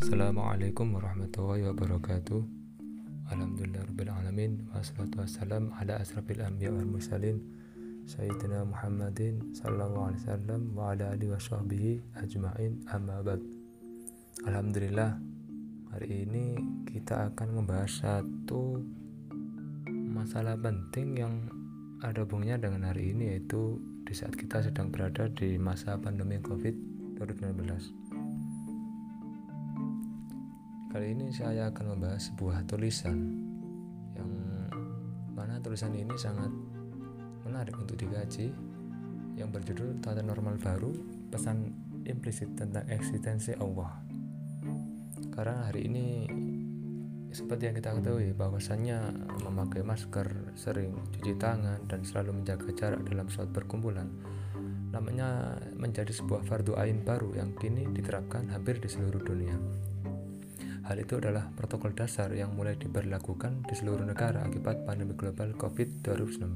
Assalamualaikum warahmatullahi wabarakatuh. Alhamdulillahirrahmanirrahim Wassalatu wassalam ala asrafil anbiya wal mursalin Sayyidina Muhammadin sallallahu alaihi wasallam wa ala alihi wa sahbihi ajma'in amma ba'd. Alhamdulillah hari ini kita akan membahas satu masalah penting yang ada hubungannya dengan hari ini yaitu di saat kita sedang berada di masa pandemi COVID-19 Kali ini saya akan membahas sebuah tulisan yang mana tulisan ini sangat menarik untuk dikaji yang berjudul Tata Normal Baru Pesan Implisit tentang Eksistensi Allah. Karena hari ini seperti yang kita ketahui bahwasannya memakai masker, sering cuci tangan dan selalu menjaga jarak dalam suatu perkumpulan namanya menjadi sebuah fardu ain baru yang kini diterapkan hampir di seluruh dunia. Hal itu adalah protokol dasar yang mulai diberlakukan di seluruh negara akibat pandemi global COVID-19.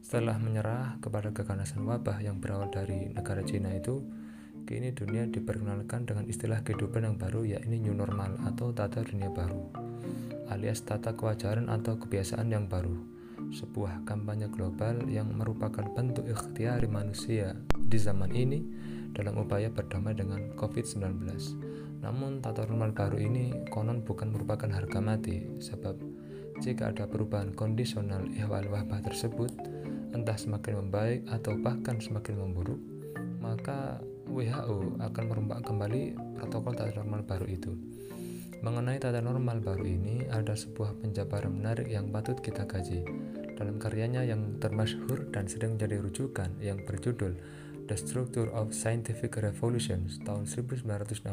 Setelah menyerah kepada keganasan wabah yang berawal dari negara Cina itu, kini dunia diperkenalkan dengan istilah kehidupan yang baru yakni new normal atau tata dunia baru, alias tata kewajaran atau kebiasaan yang baru. Sebuah kampanye global yang merupakan bentuk ikhtiar manusia di zaman ini dalam upaya berdamai dengan COVID-19 namun tata normal baru ini konon bukan merupakan harga mati sebab jika ada perubahan kondisional ihwal wabah tersebut entah semakin membaik atau bahkan semakin memburuk maka WHO akan merombak kembali protokol tata normal baru itu. Mengenai tata normal baru ini, ada sebuah penjabaran menarik yang patut kita kaji. Dalam karyanya yang termasyhur dan sering menjadi rujukan yang berjudul The Structure of Scientific Revolutions tahun 1962,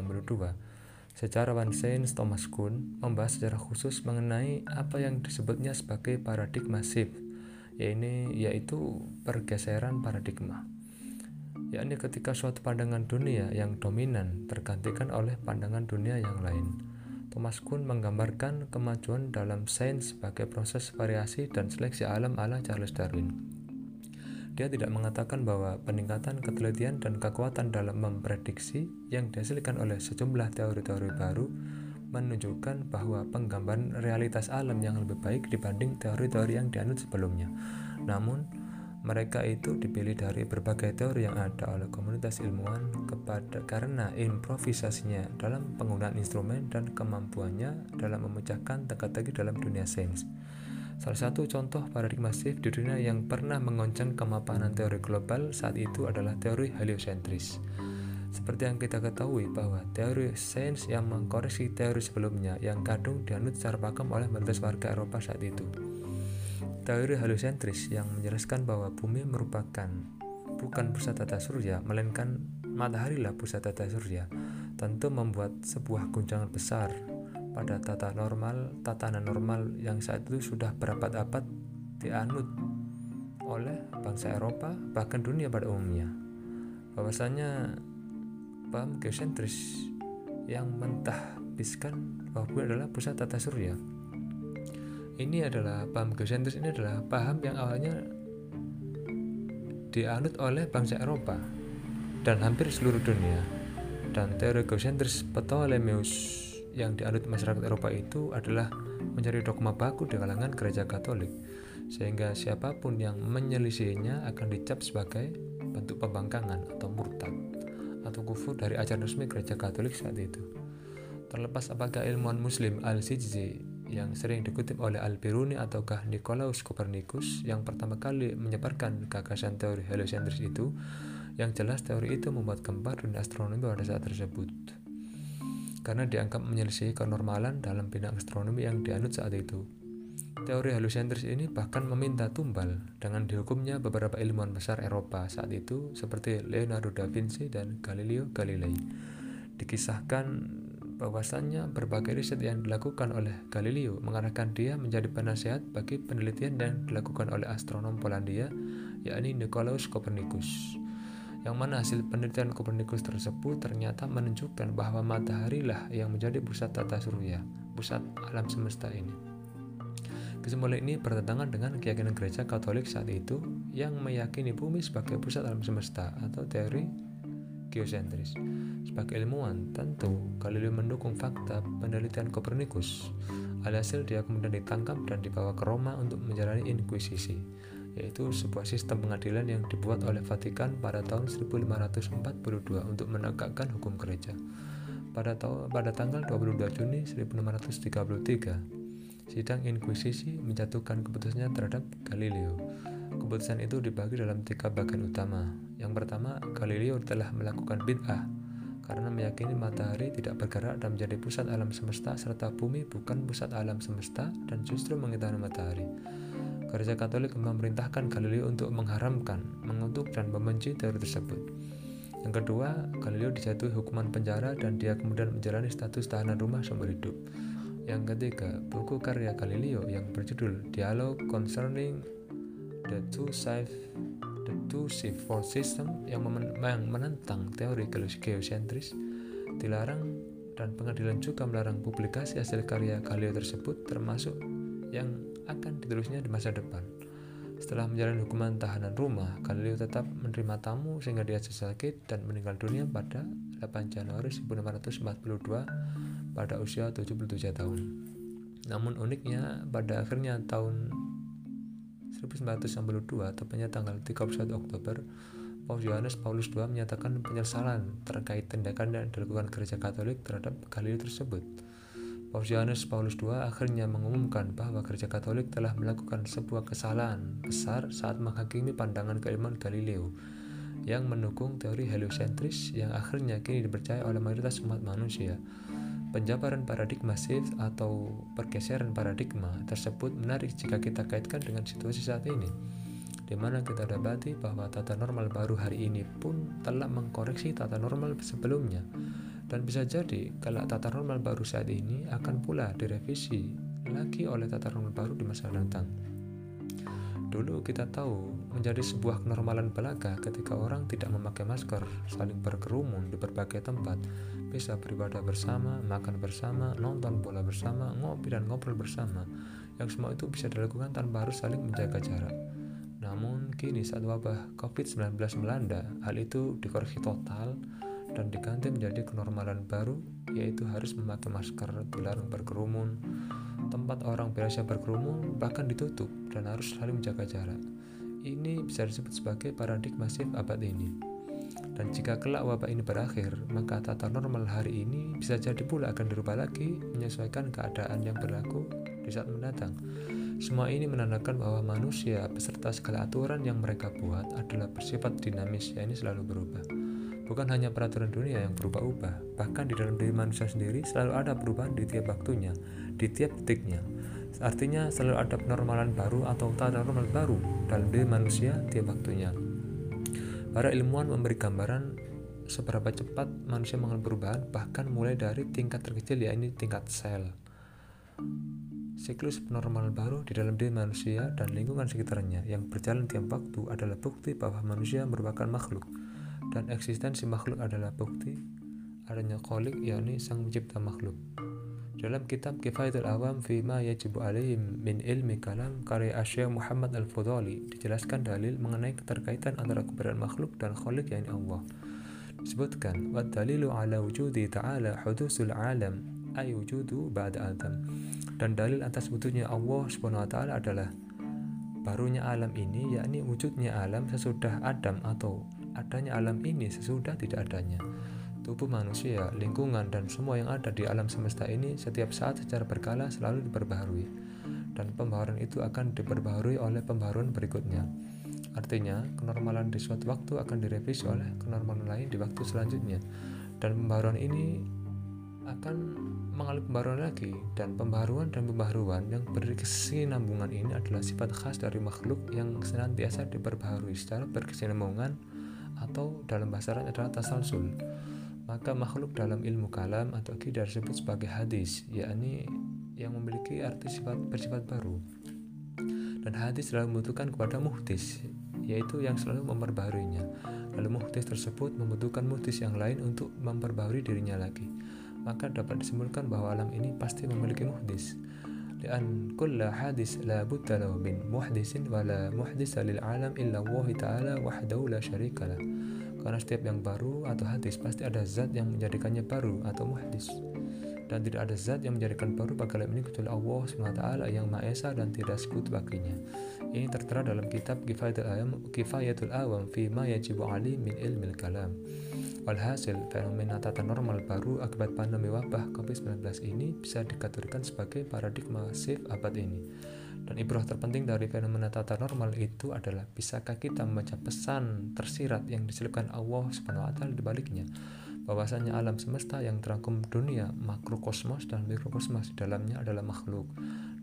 sejarawan Sains Thomas Kuhn membahas secara khusus mengenai apa yang disebutnya sebagai paradigma shift, yaitu, yaitu pergeseran paradigma yakni ketika suatu pandangan dunia yang dominan tergantikan oleh pandangan dunia yang lain. Thomas Kuhn menggambarkan kemajuan dalam sains sebagai proses variasi dan seleksi alam ala Charles Darwin. Dia tidak mengatakan bahwa peningkatan ketelitian dan kekuatan dalam memprediksi yang dihasilkan oleh sejumlah teori-teori baru menunjukkan bahwa penggambaran realitas alam yang lebih baik dibanding teori-teori yang dianut sebelumnya. Namun, mereka itu dipilih dari berbagai teori yang ada oleh komunitas ilmuwan kepada karena improvisasinya dalam penggunaan instrumen dan kemampuannya dalam memecahkan teka-teki dalam dunia sains. Salah satu contoh paradigma shift di dunia yang pernah mengoncang kemapanan teori global saat itu adalah teori heliosentris. Seperti yang kita ketahui bahwa teori sains yang mengkoreksi teori sebelumnya yang kadung dianut secara pakem oleh mayoritas warga Eropa saat itu. Teori heliosentris yang menjelaskan bahwa bumi merupakan bukan pusat tata surya, melainkan matahari lah pusat tata surya, tentu membuat sebuah guncangan besar pada tata normal, tatanan normal yang saat itu sudah berabad-abad dianut oleh bangsa Eropa bahkan dunia pada umumnya. Bahwasanya paham geosentris yang mentahbiskan bahwa bumi adalah pusat tata surya. Ini adalah paham geosentris ini adalah paham yang awalnya dianut oleh bangsa Eropa dan hampir seluruh dunia. Dan teori geosentris Ptolemeus yang dianut masyarakat Eropa itu adalah mencari dogma baku di kalangan gereja Katolik, sehingga siapa pun yang menyelisihinya akan dicap sebagai bentuk pembangkangan atau murtad atau kufur dari ajaran resmi gereja Katolik saat itu. Terlepas apakah ilmuwan muslim Al-Sijzi yang sering dikutip oleh Al-Biruni ataukah Nicolaus Copernicus yang pertama kali menyebarkan gagasan teori heliocentris itu, yang jelas teori itu membuat gempar dunia astronomi pada saat tersebut karena dianggap menyelisih kenormalan dalam bidang astronomi yang dianut saat itu. Teori heliocentris ini bahkan meminta tumbal dengan dihukumnya beberapa ilmuwan besar Eropa saat itu seperti Leonardo da Vinci dan Galileo Galilei. Dikisahkan bahwasannya berbagai riset yang dilakukan oleh Galileo mengarahkan dia menjadi penasehat bagi penelitian yang dilakukan oleh astronom Polandia yakni Nicolaus Copernicus yang mana hasil penelitian Kopernikus tersebut ternyata menunjukkan bahwa matahari lah yang menjadi pusat tata surya, pusat alam semesta ini. Kesimpulan ini bertentangan dengan keyakinan gereja Katolik saat itu yang meyakini bumi sebagai pusat alam semesta atau teori geosentris. Sebagai ilmuwan, tentu Galileo mendukung fakta penelitian Kopernikus. Alhasil dia kemudian ditangkap dan dibawa ke Roma untuk menjalani inkuisisi, yaitu sebuah sistem pengadilan yang dibuat oleh Vatikan pada tahun 1542 untuk menegakkan hukum gereja. Pada, pada tanggal 22 Juni 1633, sidang inkuisisi menjatuhkan keputusannya terhadap Galileo. Keputusan itu dibagi dalam tiga bagian utama. Yang pertama, Galileo telah melakukan bid'ah karena meyakini matahari tidak bergerak dan menjadi pusat alam semesta serta bumi bukan pusat alam semesta dan justru mengitari matahari. Gereja Katolik memerintahkan Galileo untuk mengharamkan, mengutuk, dan membenci teori tersebut. Yang kedua, Galileo dijatuhi hukuman penjara dan dia kemudian menjalani status tahanan rumah seumur hidup. Yang ketiga, buku karya Galileo yang berjudul Dialogue Concerning the Two Sides The Two Shift System yang, yang menentang teori geosentris dilarang dan pengadilan juga melarang publikasi hasil karya Galileo tersebut termasuk yang akan ditulisnya di masa depan. Setelah menjalani hukuman tahanan rumah, Galileo tetap menerima tamu sehingga dia sakit dan meninggal dunia pada 8 Januari 1542 pada usia 77 tahun. Namun uniknya pada akhirnya tahun 1992, tepatnya tanggal 31 Oktober, Paus Yohanes Paulus II menyatakan penyesalan terkait tindakan yang dilakukan gereja Katolik terhadap Galileo tersebut. Paus Yohanes Paulus II akhirnya mengumumkan bahwa gereja Katolik telah melakukan sebuah kesalahan besar saat menghakimi pandangan keilmuan Galileo yang mendukung teori heliosentris yang akhirnya kini dipercaya oleh mayoritas umat manusia. Penjabaran paradigma shift atau pergeseran paradigma tersebut menarik jika kita kaitkan dengan situasi saat ini, di mana kita dapati bahwa tata normal baru hari ini pun telah mengkoreksi tata normal sebelumnya, dan bisa jadi kalau tata normal baru saat ini akan pula direvisi lagi oleh tata normal baru di masa datang. Dulu kita tahu menjadi sebuah kenormalan belaga ketika orang tidak memakai masker, saling berkerumun di berbagai tempat, bisa beribadah bersama, makan bersama, nonton bola bersama, ngopi dan ngobrol bersama. Yang semua itu bisa dilakukan tanpa harus saling menjaga jarak. Namun kini saat wabah COVID-19 melanda, hal itu dikoreksi total dan diganti menjadi kenormalan baru yaitu harus memakai masker, dilarang berkerumun, tempat orang biasa berkerumun bahkan ditutup dan harus saling menjaga jarak. Ini bisa disebut sebagai paradigma shift abad ini. Dan jika kelak wabah ini berakhir, maka tata normal hari ini bisa jadi pula akan dirubah lagi menyesuaikan keadaan yang berlaku di saat mendatang. Semua ini menandakan bahwa manusia beserta segala aturan yang mereka buat adalah bersifat dinamis, yakni selalu berubah. Bukan hanya peraturan dunia yang berubah-ubah, bahkan di dalam diri manusia sendiri selalu ada perubahan di tiap waktunya, di tiap detiknya. Artinya selalu ada penormalan baru atau tata normal baru dalam diri manusia tiap waktunya. Para ilmuwan memberi gambaran seberapa cepat manusia mengalami perubahan bahkan mulai dari tingkat terkecil yaitu tingkat sel. Siklus penormal baru di dalam diri manusia dan lingkungan sekitarnya yang berjalan tiap waktu adalah bukti bahwa manusia merupakan makhluk dan eksistensi makhluk adalah bukti adanya kholik yakni sang pencipta makhluk. Dalam kitab Kifayatul Awam Fima Yajibu Alaihim Min Ilmi Kalam karya Asyik Muhammad Al-Fudali dijelaskan dalil mengenai keterkaitan antara keberadaan makhluk dan kholik yakni Allah. Disebutkan, wa dalilu ala wujudi ta'ala hudusul alam ay wujudu ba'da adam. Dan dalil atas wujudnya Allah Subhanahu wa taala adalah barunya alam ini yakni wujudnya alam sesudah Adam atau adanya alam ini sesudah tidak adanya. Tubuh manusia, lingkungan, dan semua yang ada di alam semesta ini setiap saat secara berkala selalu diperbaharui. Dan pembaharuan itu akan diperbaharui oleh pembaharuan berikutnya. Artinya, kenormalan di suatu waktu akan direvisi oleh kenormalan lain di waktu selanjutnya. Dan pembaharuan ini akan mengalami pembaharuan lagi dan pembaharuan dan pembaharuan yang berkesinambungan ini adalah sifat khas dari makhluk yang senantiasa diperbaharui secara berkesinambungan atau dalam bahasa Arab adalah tasalsul. Maka makhluk dalam ilmu kalam atau akidah disebut sebagai hadis yakni yang memiliki arti sifat bersifat baru. Dan hadis selalu membutuhkan kepada muhtis yaitu yang selalu memperbaharuinya. Lalu muhtis tersebut membutuhkan muhtis yang lain untuk memperbaharui dirinya lagi. Maka dapat disimpulkan bahwa alam ini pasti memiliki muhdis لأن كل حادث لا بد له من محدث ولا محدث للعالم إلا الله تعالى وحده لا شريك له karena setiap yang baru atau hadis pasti ada zat yang menjadikannya baru atau muhdis dan tidak ada zat yang menjadikan baru bagi alam ini kecuali Allah SWT yang Maha Esa dan tidak sekutu baginya. Ini tertera dalam kitab Kifayatul Awam, Kifayatul Awam fi ma yajibu ali min ilmil kalam. Walhasil, fenomena tata normal baru akibat pandemi wabah COVID-19 ini bisa dikategorikan sebagai paradigma shift abad ini. Dan ibrah terpenting dari fenomena tata normal itu adalah bisakah kita membaca pesan tersirat yang diselipkan Allah taala di baliknya? Bahwasanya alam semesta yang terangkum dunia makrokosmos dan mikrokosmos di dalamnya adalah makhluk.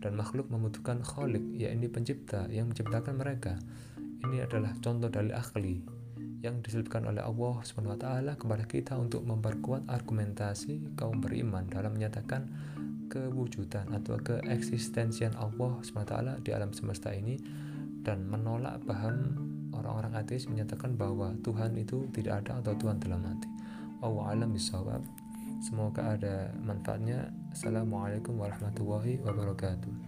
Dan makhluk membutuhkan kholik yakni pencipta yang menciptakan mereka. Ini adalah contoh dari akli yang diselipkan oleh Allah taala kepada kita untuk memperkuat argumentasi kaum beriman dalam menyatakan kewujudan atau keeksistensian Allah SWT di alam semesta ini dan menolak paham orang-orang ateis menyatakan bahwa Tuhan itu tidak ada atau Tuhan telah mati. Allah alam bisawab. Semoga ada manfaatnya. Assalamualaikum warahmatullahi wabarakatuh.